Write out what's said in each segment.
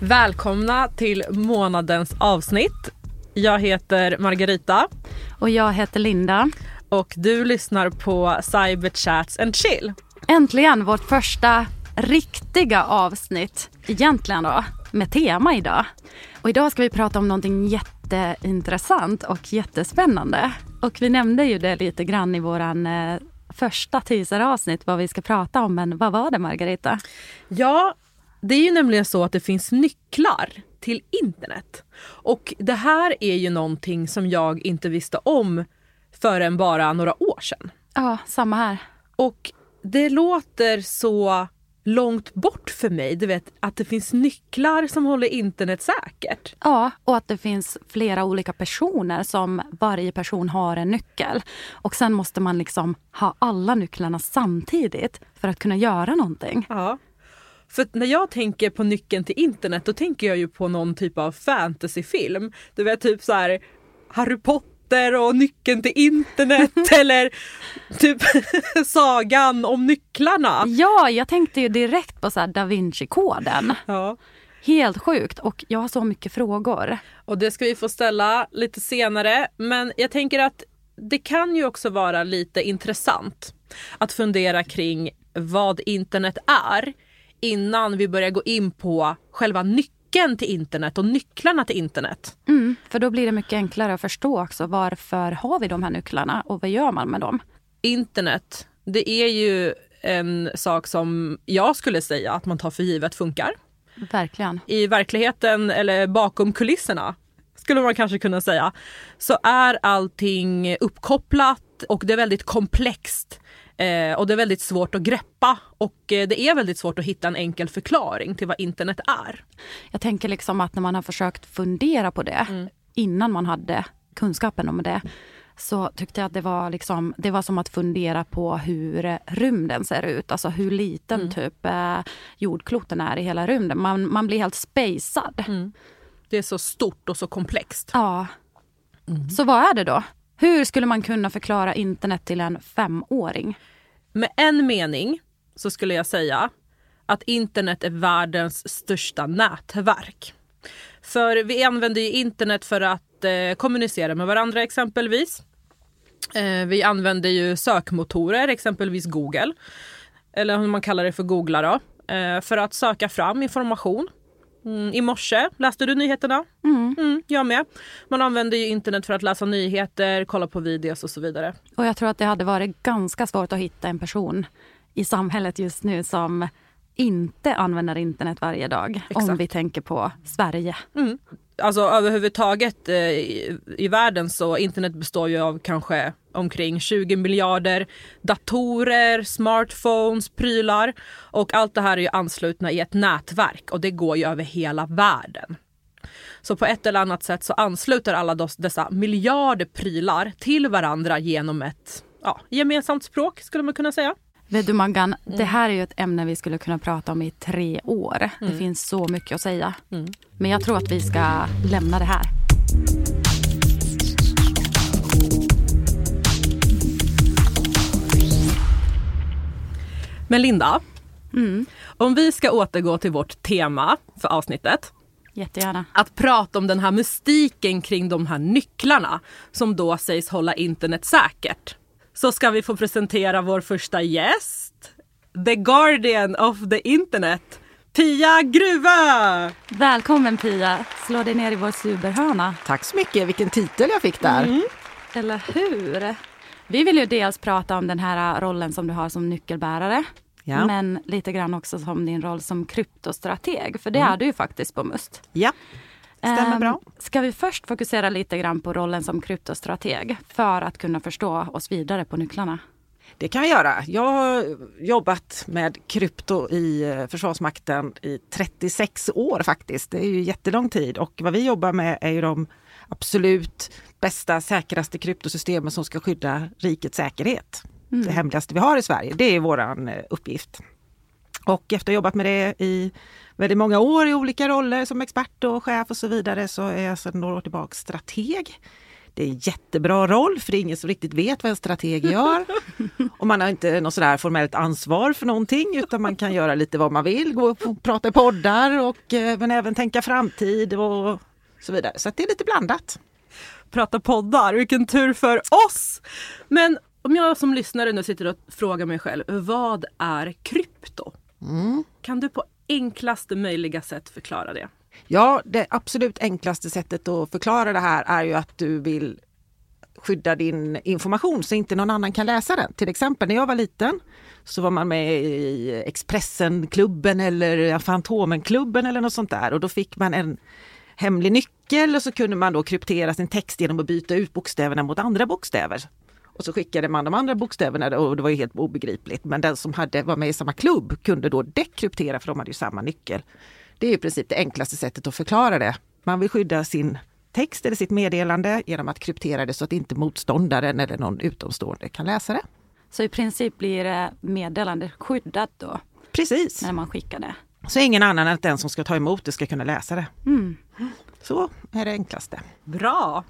Välkomna till månadens avsnitt. Jag heter Margarita. Och jag heter Linda. Och du lyssnar på Cyber Chats and Chill. Äntligen vårt första riktiga avsnitt, egentligen då, med tema idag. Och idag ska vi prata om någonting jätteintressant och jättespännande. Och vi nämnde ju det lite grann i våran eh, första teaseravsnitt vad vi ska prata om. Men vad var det Margarita? Ja, det är ju nämligen så att det finns nycklar till internet. Och det här är ju någonting som jag inte visste om förrän bara några år sedan. Ja, samma här. Och det låter så långt bort för mig. Du vet att det finns nycklar som håller internet säkert. Ja, och att det finns flera olika personer som varje person har en nyckel. Och sen måste man liksom ha alla nycklarna samtidigt för att kunna göra någonting. Ja. För när jag tänker på nyckeln till internet då tänker jag ju på någon typ av fantasyfilm. Du vet typ så här Harry Potter och nyckeln till internet eller typ sagan om nycklarna. Ja, jag tänkte ju direkt på så Da Vinci-koden. Ja. Helt sjukt och jag har så mycket frågor. Och det ska vi få ställa lite senare. Men jag tänker att det kan ju också vara lite intressant att fundera kring vad internet är innan vi börjar gå in på själva nyckeln till internet och nycklarna till internet. Mm, för då blir det mycket enklare att förstå också varför har vi de här nycklarna och vad gör man med dem? Internet, det är ju en sak som jag skulle säga att man tar för givet funkar. Verkligen. I verkligheten eller bakom kulisserna skulle man kanske kunna säga, så är allting uppkopplat och det är väldigt komplext. Eh, och det är väldigt svårt att greppa och eh, det är väldigt svårt att hitta en enkel förklaring till vad internet är. Jag tänker liksom att när man har försökt fundera på det mm. innan man hade kunskapen om det så tyckte jag att det var, liksom, det var som att fundera på hur rymden ser ut. Alltså hur liten mm. typ eh, jordkloten är i hela rymden. Man, man blir helt spejsad. Mm. Det är så stort och så komplext. Ja. Mm. Så vad är det då? Hur skulle man kunna förklara internet till en femåring? Med en mening så skulle jag säga att internet är världens största nätverk. För vi använder ju internet för att eh, kommunicera med varandra exempelvis. Eh, vi använder ju sökmotorer, exempelvis Google. Eller hur man kallar det för googla då. Eh, för att söka fram information. Mm, I morse läste du nyheterna. Mm. Mm, jag med. Man använder ju internet för att läsa nyheter, kolla på videos och så vidare. Och jag tror att det hade varit ganska svårt att hitta en person i samhället just nu som inte använder internet varje dag. Exakt. Om vi tänker på Sverige. Mm. Alltså överhuvudtaget eh, i, i världen så internet består ju av kanske omkring 20 miljarder datorer, smartphones, prylar och allt det här är ju anslutna i ett nätverk och det går ju över hela världen. Så på ett eller annat sätt så ansluter alla dessa miljarder prylar till varandra genom ett ja, gemensamt språk skulle man kunna säga. Vet du Maggan, mm. det här är ju ett ämne vi skulle kunna prata om i tre år. Mm. Det finns så mycket att säga. Mm. Men jag tror att vi ska lämna det här. Men Linda, mm. om vi ska återgå till vårt tema för avsnittet. Jättegärna. Att prata om den här mystiken kring de här nycklarna som då sägs hålla internet säkert. Så ska vi få presentera vår första gäst. The Guardian of the Internet. Pia Gruva! Välkommen Pia! Slå dig ner i vår superhörna. Tack så mycket, vilken titel jag fick där. Mm. Eller hur? Vi vill ju dels prata om den här rollen som du har som nyckelbärare. Ja. Men lite grann också som din roll som kryptostrateg, för det mm. är du ju faktiskt på Must. Ja, stämmer um, bra. Ska vi först fokusera lite grann på rollen som kryptostrateg för att kunna förstå oss vidare på nycklarna? Det kan vi göra. Jag har jobbat med krypto i eh, Försvarsmakten i 36 år faktiskt. Det är ju jättelång tid och vad vi jobbar med är ju de absolut bästa, säkraste kryptosystemen som ska skydda rikets säkerhet. Mm. Det hemligaste vi har i Sverige, det är våran eh, uppgift. Och efter att ha jobbat med det i väldigt många år i olika roller som expert och chef och så vidare så är jag sedan några år tillbaka strateg. Det är en jättebra roll för det är ingen som riktigt vet vad en strateg gör. och man har inte något sådär formellt ansvar för någonting utan man kan göra lite vad man vill, gå och prata i poddar och eh, men även tänka framtid och så vidare. Så det är lite blandat. Prata poddar, vilken tur för oss! Men om jag som lyssnare nu sitter och frågar mig själv, vad är krypto? Mm. Kan du på enklaste möjliga sätt förklara det? Ja, det absolut enklaste sättet att förklara det här är ju att du vill skydda din information så inte någon annan kan läsa den. Till exempel när jag var liten så var man med i Expressenklubben eller Fantomenklubben eller något sånt där och då fick man en hemlig nyckel och så kunde man då kryptera sin text genom att byta ut bokstäverna mot andra bokstäver. Och så skickade man de andra bokstäverna och det var ju helt obegripligt. Men den som hade, var med i samma klubb kunde då dekryptera för de hade ju samma nyckel. Det är i princip det enklaste sättet att förklara det. Man vill skydda sin text eller sitt meddelande genom att kryptera det så att inte motståndaren eller någon utomstående kan läsa det. Så i princip blir det meddelandet skyddat då? Precis. När man skickar det? Så ingen annan än den som ska ta emot det ska kunna läsa det. Mm. Så är det enklaste. Bra!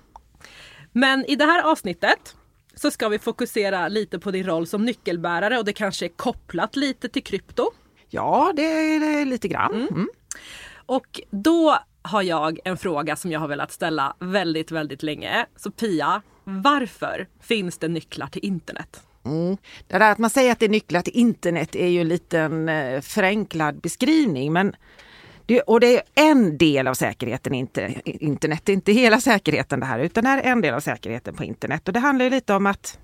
Men i det här avsnittet så ska vi fokusera lite på din roll som nyckelbärare och det kanske är kopplat lite till krypto. Ja, det är det lite grann. Mm. Och då har jag en fråga som jag har velat ställa väldigt, väldigt länge. Så Pia, varför finns det nycklar till internet? Mm. Det där att man säger att det är nycklar till internet är ju en liten eh, förenklad beskrivning. Men det, och det är en del av säkerheten, inte internet. Det är inte hela säkerheten det här, utan det här är en del av säkerheten på internet. Och det handlar lite om att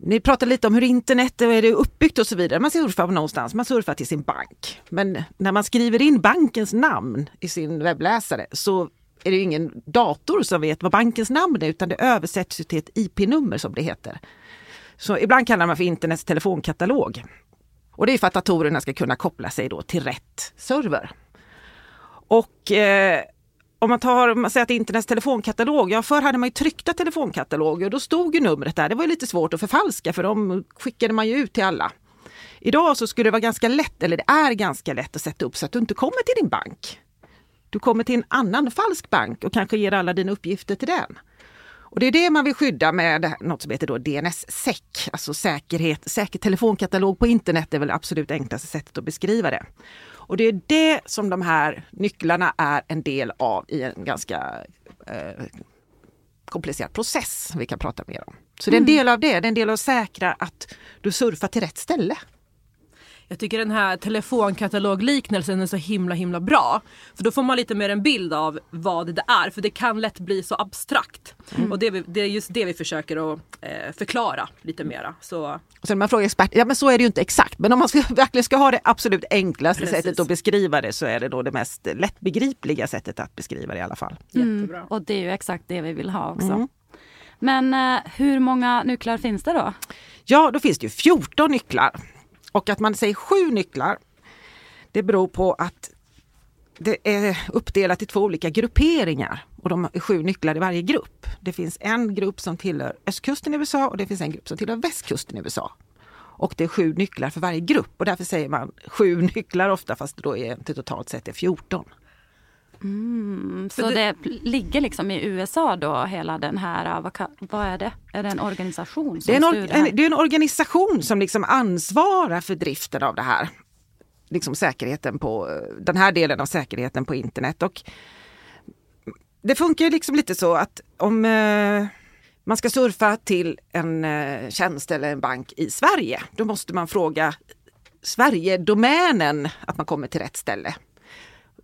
ni pratar lite om hur internet eh, är uppbyggt och så vidare. Man surfar någonstans, man surfar till sin bank. Men när man skriver in bankens namn i sin webbläsare så är det ingen dator som vet vad bankens namn är utan det översätts till ett IP-nummer som det heter. Så ibland kallar man för internets telefonkatalog. Och det är för att datorerna ska kunna koppla sig då till rätt server. Och eh, om man tar, man säger att internets telefonkatalog, ja förr hade man ju tryckta telefonkataloger och då stod ju numret där. Det var lite svårt att förfalska för de skickade man ju ut till alla. Idag så skulle det vara ganska lätt, eller det är ganska lätt att sätta upp så att du inte kommer till din bank. Du kommer till en annan falsk bank och kanske ger alla dina uppgifter till den. Och det är det man vill skydda med något som heter då DNSSEC, alltså säkerhet, säker telefonkatalog på internet är väl absolut enklaste sättet att beskriva det. Och det är det som de här nycklarna är en del av i en ganska eh, komplicerad process vi kan prata mer om. Så det är en del av det, det är en del av att säkra att du surfar till rätt ställe. Jag tycker den här telefonkatalogliknelsen är så himla himla bra. För då får man lite mer en bild av vad det är. För det kan lätt bli så abstrakt. Mm. Och det, det, är just det vi försöker att eh, förklara lite mera. Så... Och sen man frågar expert, ja men så är det ju inte exakt. Men om man ska, verkligen ska ha det absolut enklaste Precis. sättet att beskriva det så är det då det mest lättbegripliga sättet att beskriva det i alla fall. Mm. Jättebra. Och det är ju exakt det vi vill ha också. Mm. Men eh, hur många nycklar finns det då? Ja, då finns det ju 14 nycklar. Och att man säger sju nycklar, det beror på att det är uppdelat i två olika grupperingar och de är sju nycklar i varje grupp. Det finns en grupp som tillhör östkusten i USA och det finns en grupp som tillhör västkusten i USA. Och det är sju nycklar för varje grupp och därför säger man sju nycklar ofta fast det då är det totalt sett är 14. Mm, så det, det, ligger liksom i USA då hela den här, vad, vad är det? Är det en organisation? Som det, är en, or en, det är en organisation som liksom ansvarar för driften av det här. Liksom säkerheten på, den här delen av säkerheten på internet. Och det funkar liksom lite så att om eh, man ska surfa till en eh, tjänst eller en bank i Sverige, då måste man fråga Sverige-domänen att man kommer till rätt ställe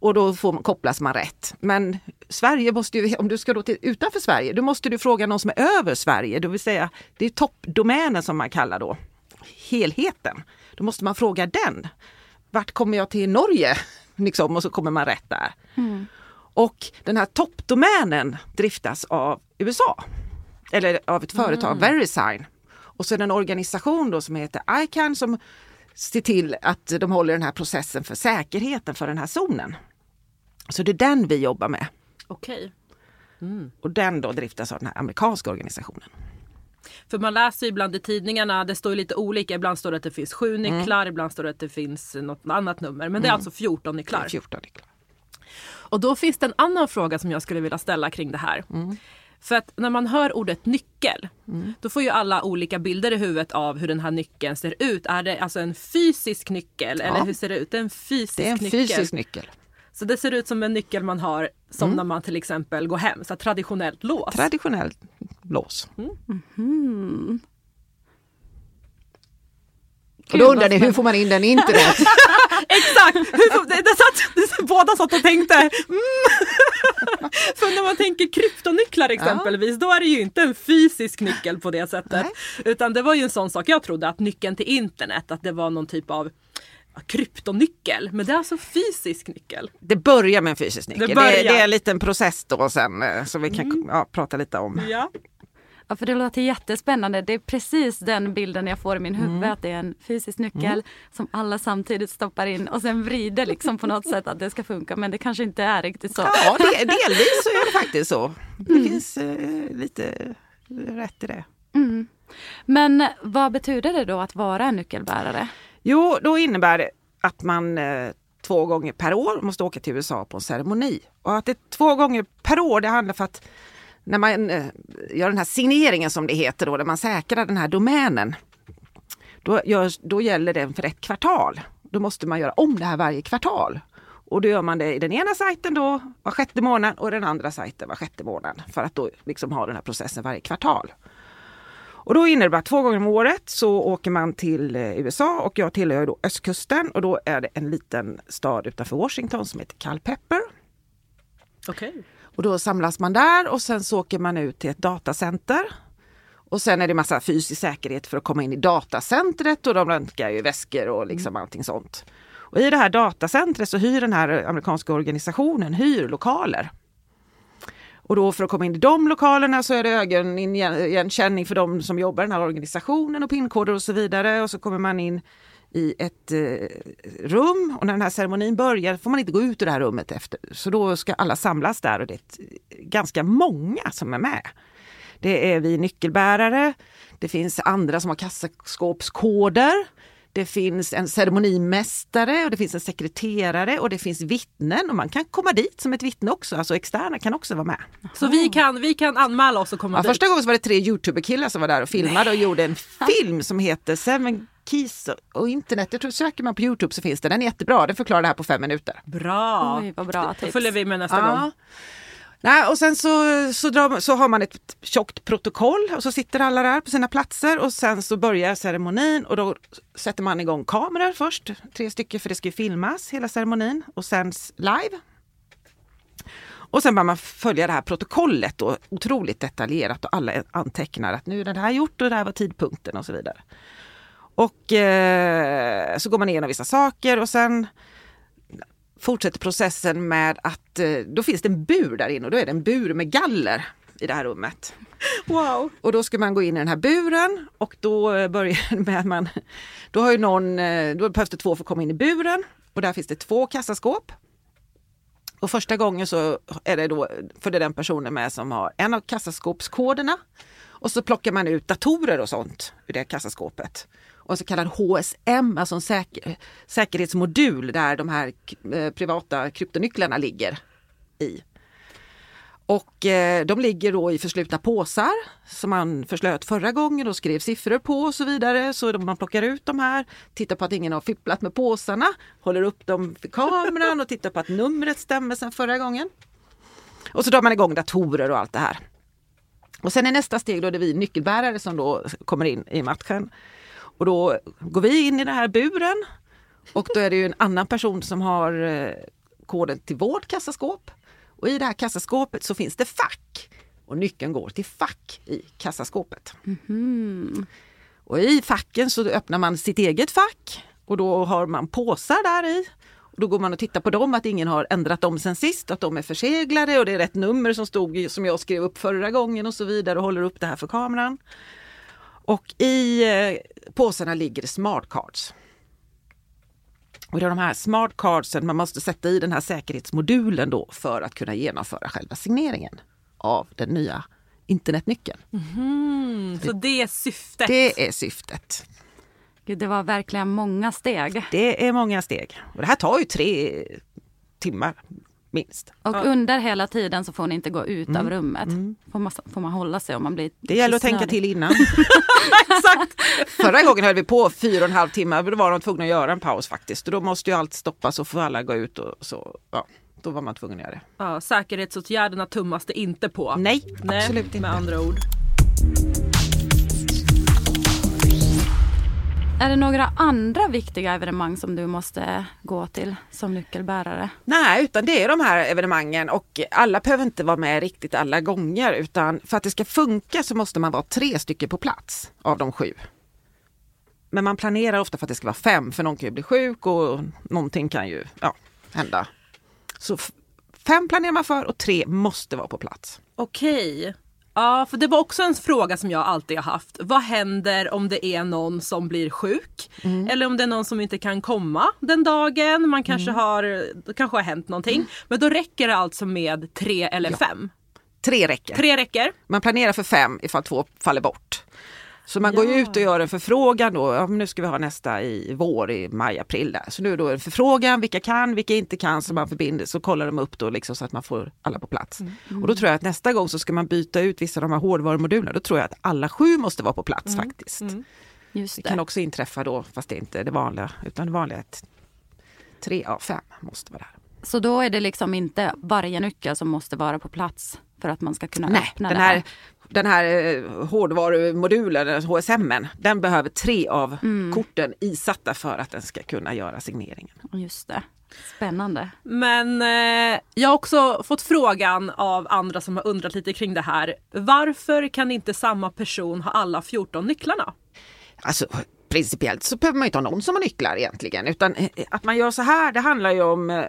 och då får, kopplas man rätt. Men Sverige måste ju, om du ska då till utanför Sverige, då måste du fråga någon som är över Sverige, det vill säga det är toppdomänen som man kallar då helheten. Då måste man fråga den. Vart kommer jag till Norge? Liksom, och så kommer man rätt där. Mm. Och den här toppdomänen driftas av USA. Eller av ett företag, mm. Verisign. Och så är det en organisation då som heter ICANN som ser till att de håller den här processen för säkerheten för den här zonen. Så det är den vi jobbar med. Okej. Mm. Och den då driftas av den här amerikanska organisationen. För man läser ibland i tidningarna, det står lite olika. Ibland står det att det finns sju mm. nycklar, mm. ibland står det att det finns något annat nummer. Men det är mm. alltså 14 nycklar. 14 nycklar. Och då finns det en annan fråga som jag skulle vilja ställa kring det här. Mm. För att när man hör ordet nyckel, Mm. då får ju alla olika bilder i huvudet av hur den här nyckeln ser ut. Är det alltså en fysisk nyckel eller Ja. hur ser det ut? Det är en fysisk Det är en nyckel. fysisk nyckel. Så det ser ut som en nyckel man har som Mm. när man till exempel går hem, så här traditionellt lås. Traditionellt lås. Och Gud, då vad undrar ni, hur får man in den i internet? Exakt! Hur Det, det satt, det, båda satt och tänkte. Mm. För när man tänker kryptonycklar exempelvis, då är det ju inte en fysisk nyckel på det sättet. Nej. Utan det var ju en sån sak, jag trodde att nyckeln till internet, att det var någon typ av ja, kryptonyckel. Men det är alltså fysisk nyckel. Det börjar med en fysisk nyckel. Det Det, det är en liten process då sen eh, som vi kan ja, prata lite om. Ja. Ja, för det låter jättespännande. Det är precis den bilden jag får i min huvud. Att det är en fysisk nyckel som alla samtidigt stoppar in och sen vrider liksom på något sätt att det ska funka. Men det kanske inte är riktigt så. Ja, det, delvis så är det faktiskt så. Det finns eh, lite rätt i det. Mm. Men vad betyder det då att vara en nyckelbärare? Jo, då innebär det att man eh, två gånger per år måste åka till USA på en ceremoni. Och att det är två gånger per år, det handlar för att när man eh, gör den här signeringen som det heter då, där man säkrar den här domänen, då, görs, då gäller den för ett kvartal. Då måste man göra om det här varje kvartal. Och då gör man det i den ena sajten då var sjätte månad och den andra sajten var sjätte månad. För att då liksom ha den här processen varje kvartal. Och då innebär det att två gånger om året så åker man till eh, USA och jag tillhör då östkusten och då är det en liten stad utanför Washington som heter Culpeper. Okej. Och då samlas man där och sen så åker man ut till ett datacenter. Och sen är det massa fysisk säkerhet för att komma in i datacentret och de röntgar ju väskor och liksom allting sånt. Och i det här datacentret så hyr den här amerikanska organisationen hyr lokaler. Och då för att komma in i de lokalerna så är det ögonigenkänning för de som jobbar i den här organisationen och pinkoder och så vidare. Och så kommer man in i ett eh, rum och när den här ceremonin börjar får man inte gå ut ur det här rummet efter. Så då ska alla samlas där och det är ett, eh, ganska många som är med. Det är vi nyckelbärare, det finns andra som har kassaskåpskoder. Det finns en ceremonimästare och det finns en sekreterare och det finns vittnen och man kan komma dit som ett vittne också, alltså externa kan också vara med. Så vi kan, vi kan anmäla oss och komma Ja, dit? första gången så var det tre Youtube-killar som var där och filmade och gjorde en film som heter Seven Keys och internet. Jag tror söker man på Youtube så finns det. Den är jättebra, den förklarar det här på fem minuter. Bra! Oj, vad bra Då tips. följer vi med nästa Ja. gång. Nej, och sen så, så, drar, så har man ett tjockt protokoll och så sitter alla där på sina platser och sen så börjar ceremonin och då sätter man igång kameror först, tre stycken för det ska ju filmas hela ceremonin och sänds live. Och sen börjar man följa det här protokollet då, otroligt detaljerat och alla antecknar att nu är det här gjort och det här var tidpunkten och så vidare. Och eh, så går man igenom vissa saker och sen fortsätter processen med att eh, då finns det en bur där inne och då är det en bur med galler i det här rummet. Wow! Och då ska man gå in i den här buren och då eh, börjar med att man, då har ju någon, eh, då behövs det två för att komma in i buren och där finns det två kassaskåp. Och första gången så är det då, för det är den personen med som har en av kassaskåpskoderna och så plockar man ut datorer och sånt ur det kassaskåpet. Och så kallad HSM, alltså en säker, säkerhetsmodul där de här eh, privata kryptonycklarna ligger i. Och eh, de ligger då i förslutna påsar som man förslöt förra gången och skrev siffror på och så vidare. Så man plockar ut de här, tittar på att ingen har fipplat med påsarna, håller upp dem för kameran och tittar på att numret stämmer sedan förra gången. Och så drar man igång datorer och allt det här. Och sen är nästa steg då det är vi nyckelbärare som då kommer in i matchen. Och då går vi in i den här buren och då är det ju en annan person som har eh, koden till vårt kassaskåp. Och i det här kassaskåpet så finns det fack. Och nyckeln går till fack i kassaskåpet. Och i facken så öppnar man sitt eget fack och då har man påsar där i. Och då går man och tittar på dem, att ingen har ändrat dem sen sist, att de är förseglade och det är rätt nummer som stod som jag skrev upp förra gången och så vidare och håller upp det här för kameran. Och i eh, påsarna ligger det smart cards. Och det är de här smart cardsen man måste sätta i den här säkerhetsmodulen då för att kunna genomföra själva signeringen av den nya internetnyckeln. Mm, så det är syftet. Det är syftet. Gud, det var verkligen många steg. Det är många steg. Och det här tar ju tre timmar minst. Och Ja. under hela tiden så får ni inte gå ut Mm. av rummet. Får, man, får man hålla sig om man blir Det gäller att tänka till innan. Förra gången höll vi på fyra och en halv timme, då var de tvungna att göra en paus faktiskt. Då måste ju allt stoppas och får alla gå ut och så. Ja, då var man tvungen att göra det. Ja, säkerhetsåtgärderna tummas det inte på. Nej, Nej, absolut inte. Med andra ord. Är det några andra viktiga evenemang som du måste gå till som nyckelbärare? Nej, utan det är de här evenemangen och alla behöver inte vara med riktigt alla gånger utan för att det ska funka så måste man vara tre stycken på plats av de sju. Men man planerar ofta för att det ska vara fem för någon kan ju bli sjuk och någonting kan ju ja, hända. Så fem planerar man för och tre måste vara på plats. Okej. Ja, för det var också en fråga som jag alltid har haft. Vad händer om det är någon som blir sjuk? Mm. Eller om det är någon som inte kan komma den dagen. Man kanske Mm. har, kanske har hänt någonting. Men då räcker det alltså med tre eller fem. Tre räcker. Tre räcker. Man planerar för fem ifall två faller bort. Så man går Ja. ut och gör en förfrågan då, ja, nu ska vi ha nästa i vår, i maj, april där. Så nu är då en förfrågan, vilka kan, vilka inte kan, så man förbinder, så kollar de upp då liksom så att man får alla på plats. Och då tror jag att nästa gång så ska man byta ut vissa av de här hårdvarumodulerna, då tror jag att alla sju måste vara på plats faktiskt. Just Det det. kan också inträffa då, fast det är inte det vanliga, utan det vanliga är att tre av fem måste vara där. Så då är det liksom inte varje nyckel som måste vara på plats för att man ska kunna Nej, öppna den det här, här. Den här eh, hårdvarumodulen, HSM, den behöver tre av korten isatta för att den ska kunna göra signeringen. Just det. Spännande. Men eh, jag har också fått frågan av andra som har undrat lite kring det här. Varför kan inte samma person ha alla 14 nycklarna? Alltså principiellt så behöver man inte ha någon som har nycklar egentligen utan eh, att man gör så här, det handlar ju om eh,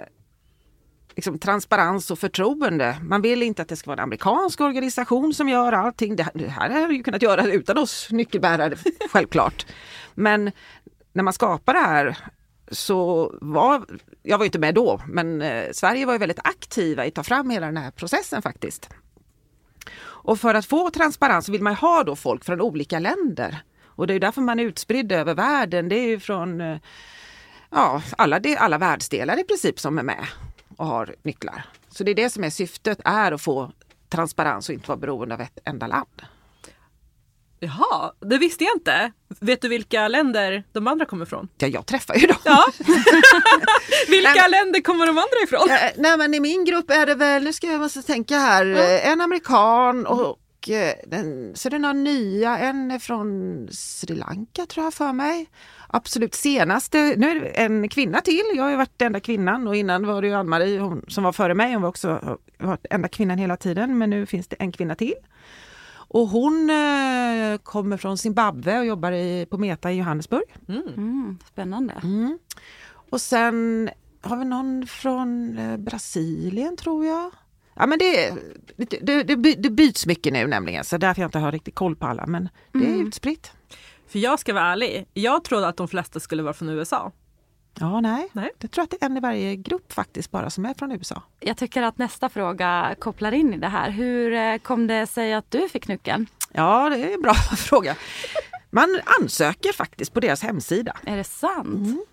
liksom, transparens och förtroende. Man vill inte att det ska vara en amerikansk organisation som gör allting. Det, det här hade ju kunnat göra utan oss nyckelbärare, självklart. Men när man skapar det här så var, jag var inte med då, men eh, Sverige var ju väldigt aktiva i att ta fram hela den här processen faktiskt. Och för att få transparens vill man ha då folk från olika länder. Och det är därför man är utspridd över världen. Det är ju från eh, ja, alla, de, alla världsdelar i princip som är med och har nycklar. Så det är det som är syftet, är att få transparens och inte vara beroende av ett enda land. Jaha, det visste jag inte. Vet du vilka länder de andra kommer ifrån? Ja, jag träffar ju dem. Ja. vilka men- länder kommer de andra ifrån? Eh, nej men i min grupp är det väl, nu ska jag måste tänka här, eh, en amerikan och eh, den, så är det några nya, en är från Sri Lanka tror jag för mig. Absolut senaste, nu är det en kvinna till, jag har ju varit den enda kvinnan och innan var det ju Ann-Marie hon, som var före mig, hon var också varit enda kvinnan hela tiden men nu finns det en kvinna till. Och hon eh, kommer från Zimbabwe och jobbar i, på Meta i Johannesburg. Mm, spännande. Mm. Och sen har vi någon från eh, Brasilien tror jag. Ja men det, det, det, det, by- det byts mycket nu nämligen så därför jag inte har riktigt koll på alla men det är utspritt. För jag ska vara ärlig, jag trodde att de flesta skulle vara från USA. Ja nej. Nej. jag tror att det är en i varje grupp faktiskt bara som är från USA. Jag tycker att nästa fråga kopplar in i det här. Hur eh, kom det sig att du fick nyckeln? Ja det är en bra fråga. Man ansöker faktiskt på deras hemsida. Är det sant?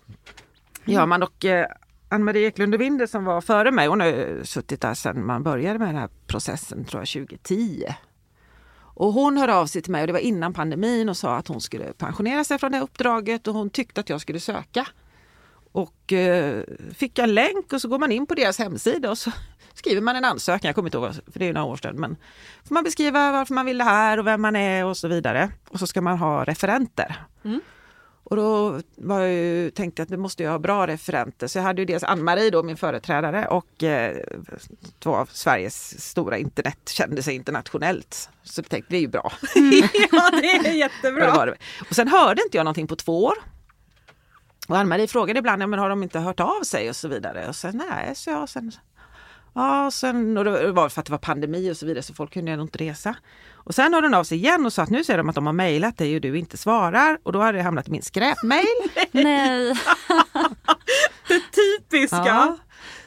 Ja, man och eh, Ann-Marie Eklund Winder som var före mig, hon har suttit där sedan man började med den här processen, tror jag 2010. Och hon hörde av sig till mig, och det var innan pandemin, och sa att hon skulle pensionera sig från det uppdraget och hon tyckte att jag skulle söka. Och eh, fick en länk och så går man in på deras hemsida och så skriver man en ansökan, jag kommer inte ihåg, för det är ju några år sedan, men får man beskriva varför man vill det här och vem man är och så vidare. Och så ska man ha referenter. Mm. Och då var jag ju, tänkte jag att det måste jag ha bra referenter. Så jag hade ju dels Ann-Marie då, min företrädare och eh, två av Sveriges stora internetkändisar internationellt. Så jag tänkte det är ju bra. ja, det är Och, det jättebra. det. och sen hörde inte jag någonting på två år. Och Ann-Marie frågade ibland, ja, men har de inte hört av sig och så vidare. Och sen nej, så jag sen Ja, sen, och det var för att det var pandemi och så vidare så folk kunde ändå inte resa. Och sen hörde hon av sig igen och sa att nu säger de att de har mejlat dig och du inte svarar. Och då hade det hamnat i min skräpmail. Nej. Typiska. Ja.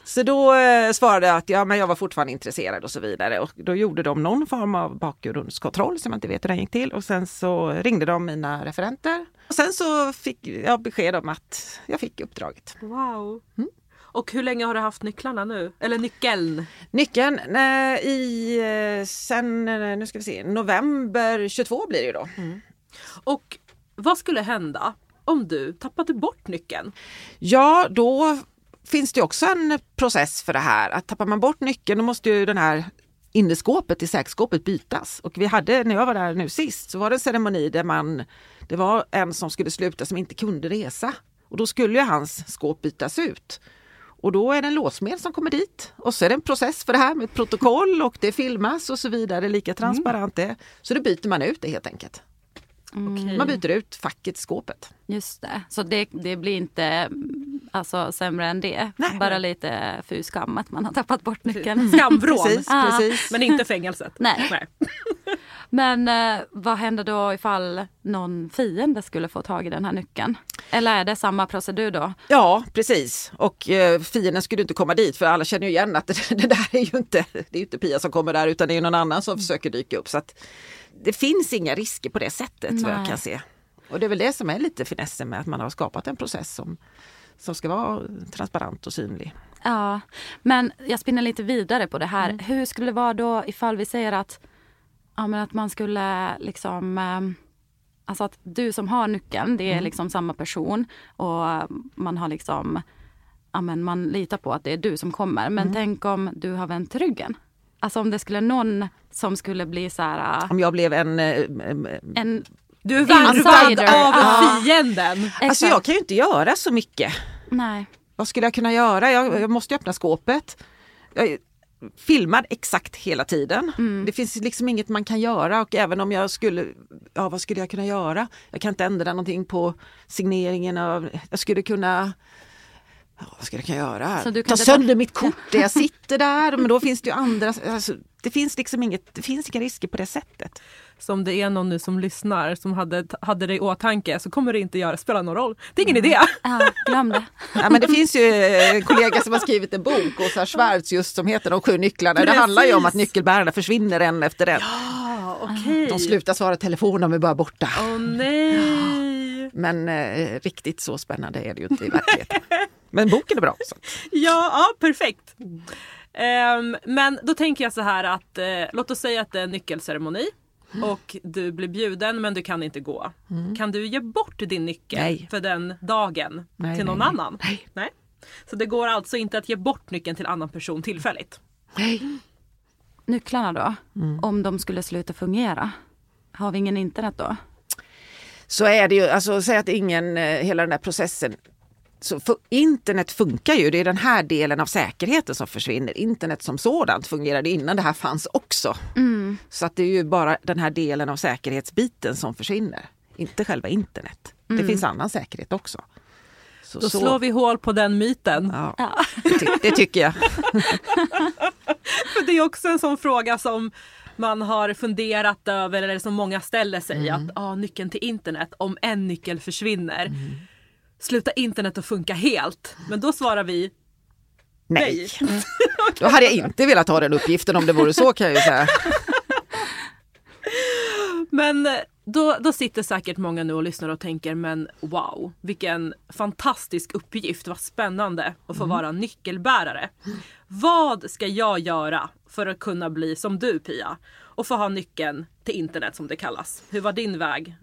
Så då eh, svarade jag att ja, men jag var fortfarande intresserad och så vidare. Och då gjorde de någon form av bakgrundskontroll som jag inte vet hur den gick till. Och sen så ringde de mina referenter. Och sen så fick jag besked om att jag fick uppdraget. Wow. Och hur länge har du haft nycklarna nu? Eller nyckeln? Nyckeln eh, i sen, eh, nu ska vi se, november 22 blir det ju då. Och vad skulle hända om du tappade bort nyckeln? Ja, då finns det också en process för det här. Att tappar man bort nyckeln då måste ju den här inneskåpet i säkskåpet bytas. Och vi hade, när jag var där nu sist, så var det en ceremoni där man, det var en som skulle sluta som inte kunde resa. Och då skulle ju hans skåp bytas ut. Och då är det en låsmed som kommer dit och så är det en process för det här med ett protokoll och det filmas och så vidare, lika transparent det. Så då byter man ut det helt enkelt. Okej. Man byter ut facket skåpet. Just det, så det, det blir inte mm, alltså, sämre än det. Nej. Bara lite fy skam att man har tappat bort nyckeln. Skamvrån. Precis, Ah. precis. Men inte fängelset. Nej. Nej. Men eh, vad händer då ifall någon fiende skulle få tag i den här nyckeln? Eller är det samma procedur då? Ja, precis. Och eh, fienden skulle inte komma dit för alla känner ju igen att det, det där är ju inte, det är inte Pia som kommer där utan det är någon annan som försöker dyka upp. Så att det finns inga risker på det sättet vad jag Nej. kan se. Och det är väl det som är lite finessen med att man har skapat en process som, som ska vara transparent och synlig. Ja, men jag spinner lite vidare på det här. Hur skulle det vara då ifall vi säger att, ja, men att man skulle liksom ehm, Alltså att du som har nyckeln, det är liksom samma person och man har liksom ja, men man litar på att det är du som kommer. Men tänk om du har vänt ryggen. Alltså om det skulle någon som skulle bli så här, Om jag blev en... eh, eh, en Du är värvad av Ja. fienden. Alltså jag kan ju inte göra så mycket. Nej. Vad skulle jag kunna göra? Jag, jag måste ju öppna skåpet. Jag filmad exakt hela tiden. Det finns liksom inget man kan göra och även om jag skulle, ja vad skulle jag kunna göra? Jag kan inte ändra någonting på signeringen av, jag skulle kunna vad skulle jag kunna göra? Så du kan Ta sönder ta- mitt kort där jag sitter där, men då finns det ju andra, alltså, det finns liksom inget, det finns inga risker på det sättet. Så om det är någon nu som lyssnar som hade, hade det i åtanke så kommer det inte göra, spela någon roll. Det är ingen idé. Ja, glöm det. Ja, men det finns ju en kollega som har skrivit en bok, Åsa Schwarz, just som heter De sju nycklarna. Det Precis. handlar ju om att nyckelbärarna försvinner en efter en. Ah, okej. De slutar svara i telefon, de är bara borta. Åh nej! Men eh, riktigt så spännande är det ju inte i verkligheten. Men boken är bra. Så. Ja, ja perfekt. Ehm, men då tänker jag så här att eh, låt oss säga att det är en nyckelceremoni och du blir bjuden men du kan inte gå. Kan du ge bort din nyckel Nej. för den dagen Nej, till någon nej, annan? Nej. Så det går alltså inte att ge bort nyckeln till annan person tillfälligt? Nej. Nycklarna då, om de skulle sluta fungera, har vi ingen internet då? Så är det ju, alltså säg att ingen, eh, hela den där processen så för internet funkar ju, det är den här delen av säkerheten som försvinner. Internet som sådant fungerade innan det här fanns också. Så att det är ju bara den här delen av säkerhetsbiten som försvinner, inte själva internet. Det finns annan säkerhet också. Så, Då så- slår vi hål på den myten. Ja, Ja. det, ty- det tycker jag. För det är också en sån fråga som man har funderat över eller som många ställer sig att ah, nyckeln till internet, om en nyckel försvinner, slutar internet att funka helt? Men då svarar vi Nej. nej. Då hade jag inte velat ha den uppgiften om det vore så kan jag ju säga. Men eh, då, då sitter säkert många nu och lyssnar och tänker men wow, vilken fantastisk uppgift, vad spännande att få vara nyckelbärare. Vad ska jag göra för att kunna bli som du Pia och få ha nyckeln till internet som det kallas? Hur var din väg?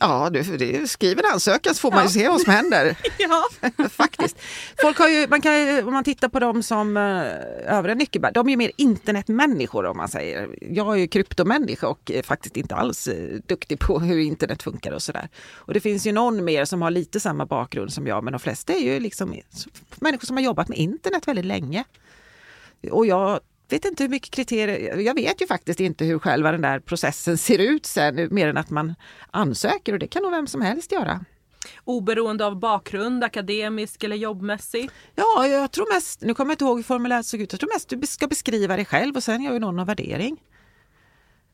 Ja, du, det, skriv en ansökan så får man ju se vad som händer. Ja. Faktiskt. Folk har ju, man kan ju, om man tittar på dem som uh, övriga nyckelbärare, de är ju mer internetmänniskor om man säger. Jag är ju kryptomänniska och är faktiskt inte alls eh, duktig på hur internet funkar och sådär. Och det finns ju någon mer som har lite samma bakgrund som jag, men de flesta är ju liksom människor som har jobbat med internet väldigt länge. Och jag vet inte hur mycket kriterier, jag vet ju faktiskt inte hur själva den där processen ser ut sen, mer än att man ansöker och det kan nog vem som helst göra. Oberoende av bakgrund, akademisk eller jobbmässig. Ja, jag tror mest, nu kommer jag inte ihåg hur formuläret såg ut, jag tror mest du ska beskriva dig själv och sen gör ju någon en värdering.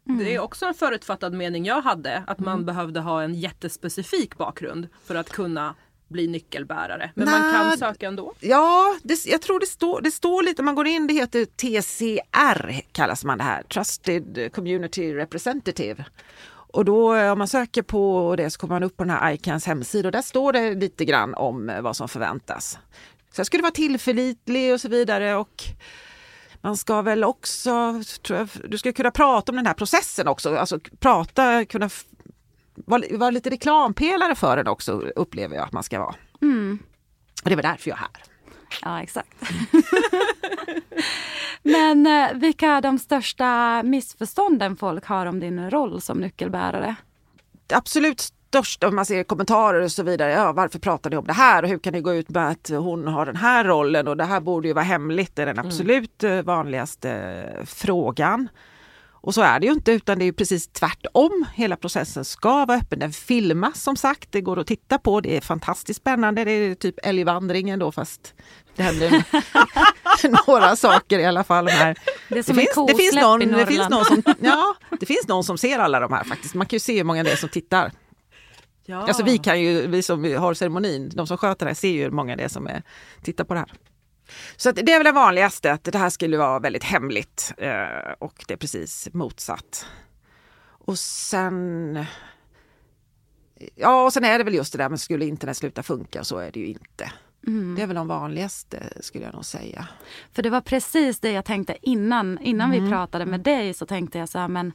Det är också en förutfattad mening jag hade, att man behövde ha en jättespecifik bakgrund för att kunna bli nyckelbärare. Men man Nej. kan söka ändå. Ja, det, jag tror det står, det står lite, om man går in, det heter TCR kallas man det här, Trusted Community Representative. Och då eh, om man söker på det så kommer man upp på den här ICANs hemsida och där står det lite grann om eh, vad som förväntas. Så jag skulle vara tillförlitlig och så vidare. Och man ska väl också, tror jag, du ska kunna prata om den här processen också. Alltså prata, kunna vara, vara lite reklampelare för den också upplever jag att man ska vara. Mm. Och det väl därför jag är här. Ja, exakt. Men eh, vilka är de största missförstånden folk har om din roll som nyckelbärare? Absolut största, om man ser kommentarer och så vidare, ja, varför pratar ni om det här och hur kan ni gå ut med att hon har den här rollen och det här borde ju vara hemligt, det är den absolut mm. vanligaste frågan. Och så är det ju inte utan det är precis tvärtom. Hela processen ska vara öppen. Den filmas som sagt, det går att titta på. Det är fantastiskt spännande. Det är typ älgvandringen då fast det händer några saker i alla fall. Här. Det det, finns, det, finns någon, det finns någon som ja, Det finns någon som ser alla de här faktiskt. Man kan ju se hur många det är som tittar. Ja. Alltså vi kan ju, vi som har ceremonin, de som sköter det här ser ju hur många det är som är, tittar på det här. Så det är väl det vanligaste, att det här skulle vara väldigt hemligt eh, och det är precis motsatt. Och sen... Ja, och sen är det väl just det där med skulle internet sluta funka, så är det ju inte. Mm. Det är väl de vanligaste skulle jag nog säga. För det var precis det jag tänkte innan, innan mm. vi pratade med dig så tänkte jag så här, men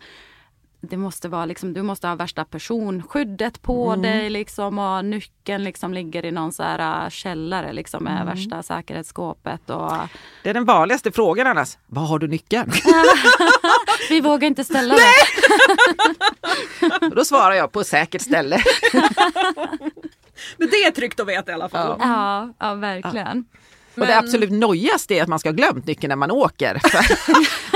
det måste vara liksom, du måste ha värsta personskyddet på mm. dig liksom och nyckeln liksom ligger i någon så här äh, källare liksom med mm. värsta säkerhetsskåpet. Och... Det är den vanligaste frågan annars. Var har du nyckeln? Vi vågar inte ställa det. Då svarar jag på säkert ställe. Men det är tryggt att veta i alla fall. Ja, ja verkligen. Ja. Men... Och det absolut nojigaste är att man ska ha glömt nyckeln när man åker.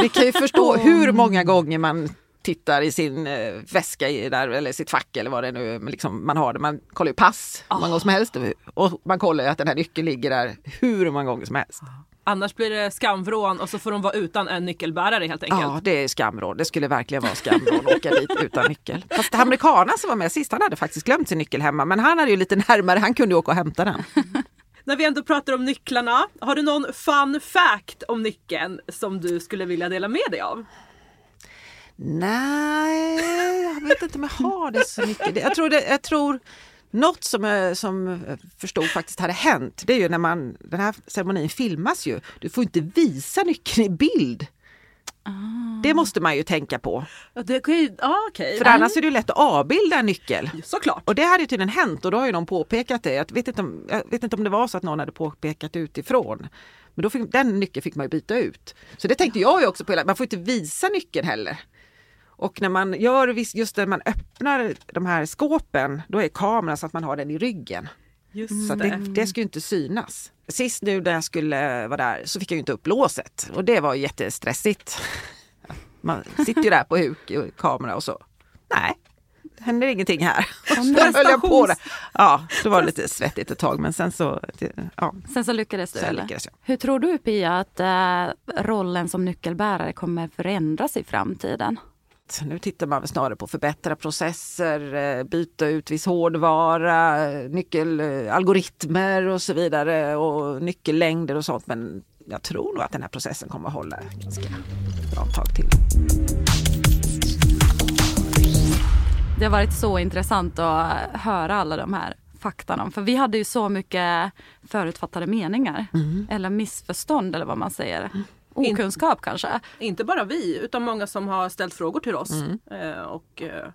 Vi kan ju förstå hur många gånger man tittar i sin eh, väska i där, eller sitt fack eller vad det nu liksom, man har. Det. Man kollar ju pass hur många gånger som helst och man kollar ju att den här nyckeln ligger där hur många gånger som helst. Annars blir det skamvrån och så får de vara utan en nyckelbärare helt enkelt. Ja, det är skamvrån. Det skulle verkligen vara skamvrån att åka dit utan nyckel. Fast amerikanen som var med sist, han hade faktiskt glömt sin nyckel hemma. Men han hade ju lite närmare, han kunde ju åka och hämta den. När vi ändå pratar om nycklarna, har du någon fun fact om nyckeln som du skulle vilja dela med dig av? Nej, jag vet inte om jag har det så mycket. Jag tror, det, jag tror något som jag som förstod faktiskt hade hänt, det är ju när man, den här ceremonin filmas ju. Du får inte visa nyckeln i bild. Ah. Det måste man ju tänka på. Ja, det, ah, okay. För annars är det lätt att avbilda en nyckel. Såklart. Och det hade ju tydligen hänt och då har ju någon påpekat det. Jag vet inte om, jag vet inte om det var så att någon hade påpekat utifrån. Men då fick, den nyckeln fick man ju byta ut. Så det tänkte jag ju också på, man får inte visa nyckeln heller. Och när man gör, just när man öppnar de här skåpen, då är kameran så att man har den i ryggen. Just så det. Det, det skulle inte synas. Sist nu när jag skulle vara där så fick jag inte upp låset och det var jättestressigt. Man sitter ju där på huk och kamera och så. Nej, det händer ingenting här. Då höll jag på det. Ja, det var lite svettigt ett tag men sen så... Ja. Sen så lyckades du? Sen lyckades jag. Hur tror du Pia att äh, rollen som nyckelbärare kommer förändras i framtiden? Nu tittar man snarare på förbättra processer, eh, byta ut viss hårdvara, nyckelalgoritmer och så vidare och nyckellängder och sånt. Men jag tror nog att den här processen kommer att hålla ganska bra tag till. Det har varit så intressant att höra alla de här faktan För vi hade ju så mycket förutfattade meningar. Mm. Eller missförstånd eller vad man säger. Mm. Okunskap In, kanske? Inte bara vi utan många som har ställt frågor till oss. Mm. Eh, och eh,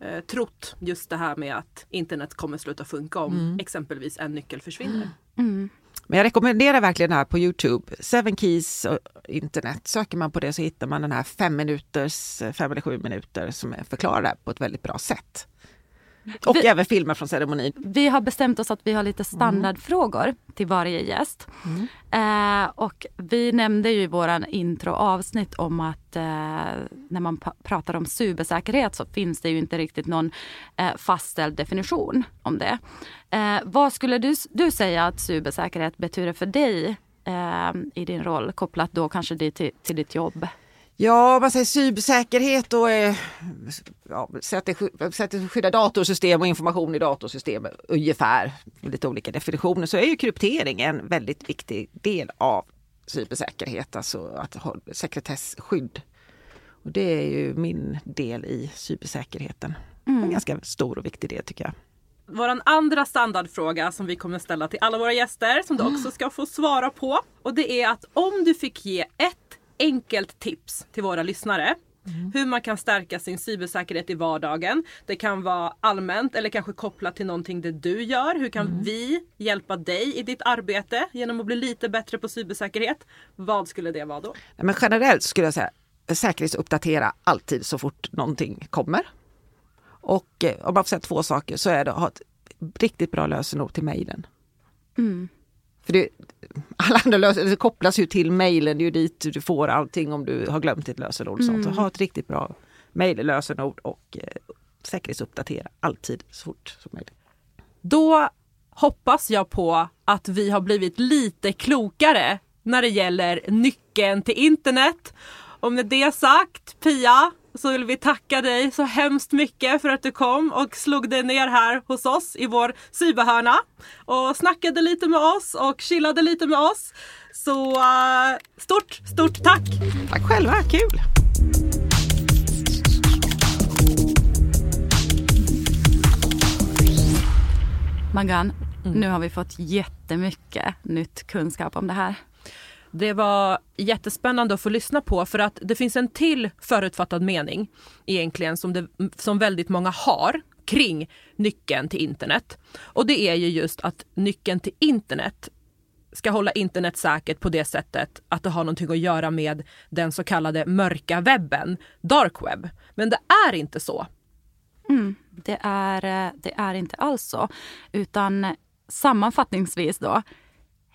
eh, trott just det här med att internet kommer sluta funka om mm. exempelvis en nyckel försvinner. Mm. Men jag rekommenderar verkligen det här på Youtube. Seven Keys och internet. Söker man på det så hittar man den här fem minuters, fem eller sju minuter som förklarar det på ett väldigt bra sätt. Och vi, även filmer från ceremonin. Vi har bestämt oss att vi har lite standardfrågor mm. till varje gäst. Mm. Eh, och vi nämnde ju i våran introavsnitt om att eh, när man pratar om cybersäkerhet så finns det ju inte riktigt någon eh, fastställd definition om det. Eh, vad skulle du, du säga att cybersäkerhet betyder för dig eh, i din roll kopplat då kanske till, till ditt jobb? Ja, man säger cybersäkerhet och eh, ja, sätter, sätter skydda datorsystem och information i datorsystem ungefär, lite olika definitioner, så är ju kryptering en väldigt viktig del av cybersäkerhet, alltså att ha sekretessskydd. Och det är ju min del i cybersäkerheten. Mm. En ganska stor och viktig del tycker jag. Vår andra standardfråga som vi kommer ställa till alla våra gäster som du också ska få svara på. Och det är att om du fick ge ett enkelt tips till våra lyssnare hur man kan stärka sin cybersäkerhet i vardagen. Det kan vara allmänt eller kanske kopplat till någonting det du gör. Hur kan vi hjälpa dig i ditt arbete genom att bli lite bättre på cybersäkerhet? Vad skulle det vara då? Nej, Men generellt skulle jag säga säkerhetsuppdatera alltid så fort någonting kommer. Och eh, om man får säga två saker så är det att ha ett riktigt bra lösenord till mejlen. För det, alla andra lösenord kopplas ju till mejlen, det är ju dit du får allting om du har glömt ditt lösenord. Sånt. Så ha ett riktigt bra mejllösenord och eh, säkerhetsuppdatera alltid så fort som möjligt. Då hoppas jag på att vi har blivit lite klokare när det gäller nyckeln till internet. Och med det sagt, Pia, så vill vi tacka dig så hemskt mycket för att du kom och slog dig ner här hos oss i vår cyberhörna och snackade lite med oss och chillade lite med oss. Så uh, stort, stort tack! Tack själva, kul! Magan, nu har vi fått jättemycket nytt kunskap om det här. Det var jättespännande att få lyssna på för att det finns en till förutfattad mening egentligen som, det, som väldigt många har kring nyckeln till internet. Och det är ju just att nyckeln till internet ska hålla internet säkert på det sättet att det har någonting att göra med den så kallade mörka webben, dark web. Men det är inte så. Mm, det är, eh, det är inte alls så. Utan sammanfattningsvis då,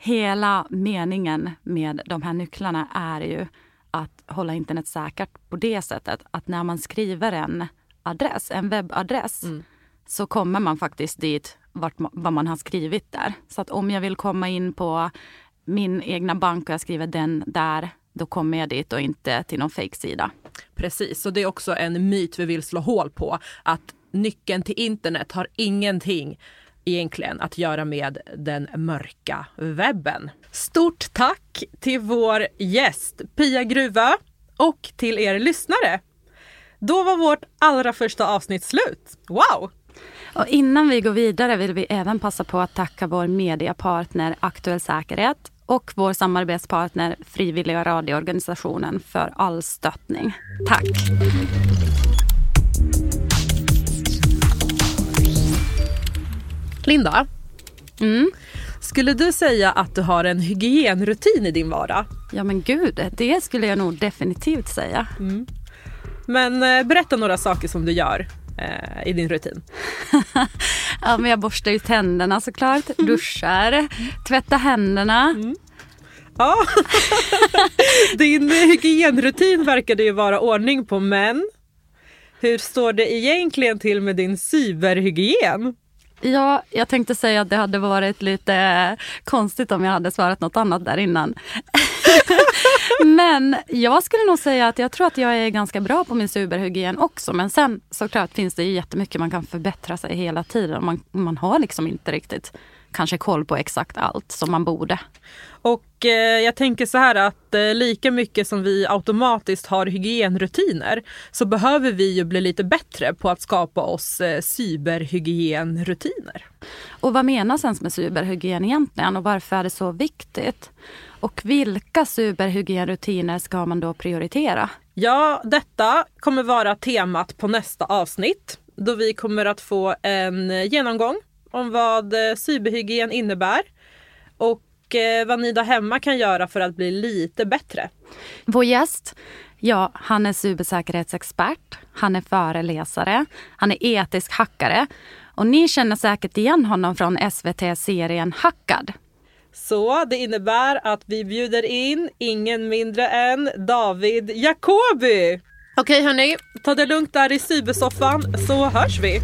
hela meningen med de här nycklarna är ju att hålla internet säkert på det sättet att när man skriver en adress, en webbadress, så kommer man faktiskt dit vart, vad man har skrivit där. Så att om jag vill komma in på min egna bank och jag skriver den där, då kommer jag dit och inte till någon fake-sida. Precis, och det är också en myt vi vill slå hål på. Att nyckeln till internet har ingenting egentligen att göra med den mörka webben. Stort tack till vår gäst Pia Gruvö och till er lyssnare. Då var vårt allra första avsnitt slut. Wow! Och innan vi går vidare vill vi även passa på att tacka vår mediepartner Aktuell Säkerhet och vår samarbetspartner Frivilliga radioorganisationen för all stöttning. Tack! Linda, Mm. skulle du säga att du har en hygienrutin i din vardag? Ja men gud, det skulle jag nog definitivt säga. Men eh, berätta några saker som du gör eh, i din rutin. Ja, men jag borstar ju tänderna såklart, duschar, tvättar händerna. Ja. Din hygienrutin verkade ju vara ordning på men hur står det egentligen till med din cyberhygien? Ja, jag tänkte säga att det hade varit lite konstigt om jag hade svarat något annat där innan. men jag skulle nog säga att jag tror att jag är ganska bra på min superhygien också. Men sen såklart finns det ju jättemycket man kan förbättra sig hela tiden. Man, man har liksom inte riktigt kanske koll på exakt allt som man borde. Och eh, jag tänker så här att eh, lika mycket som vi automatiskt har hygienrutiner så behöver vi ju bli lite bättre på att skapa oss eh, cyberhygienrutiner. Och vad menas ens med cyberhygien egentligen och varför är det så viktigt? Och vilka cyberhygienrutiner ska man då prioritera? Ja, detta kommer vara temat på nästa avsnitt då vi kommer att få en genomgång om vad eh, cyberhygien innebär och eh, vad ni där hemma kan göra för att bli lite bättre. Vår gäst, ja, han är cybersäkerhetsexpert, han är föreläsare, han är etisk hackare och ni känner säkert igen honom från SVT-serien Hackad. Så det innebär att vi bjuder in ingen mindre än David Jacobi. Okej hörni, ta det lugnt där i cybersoffan så hörs vi.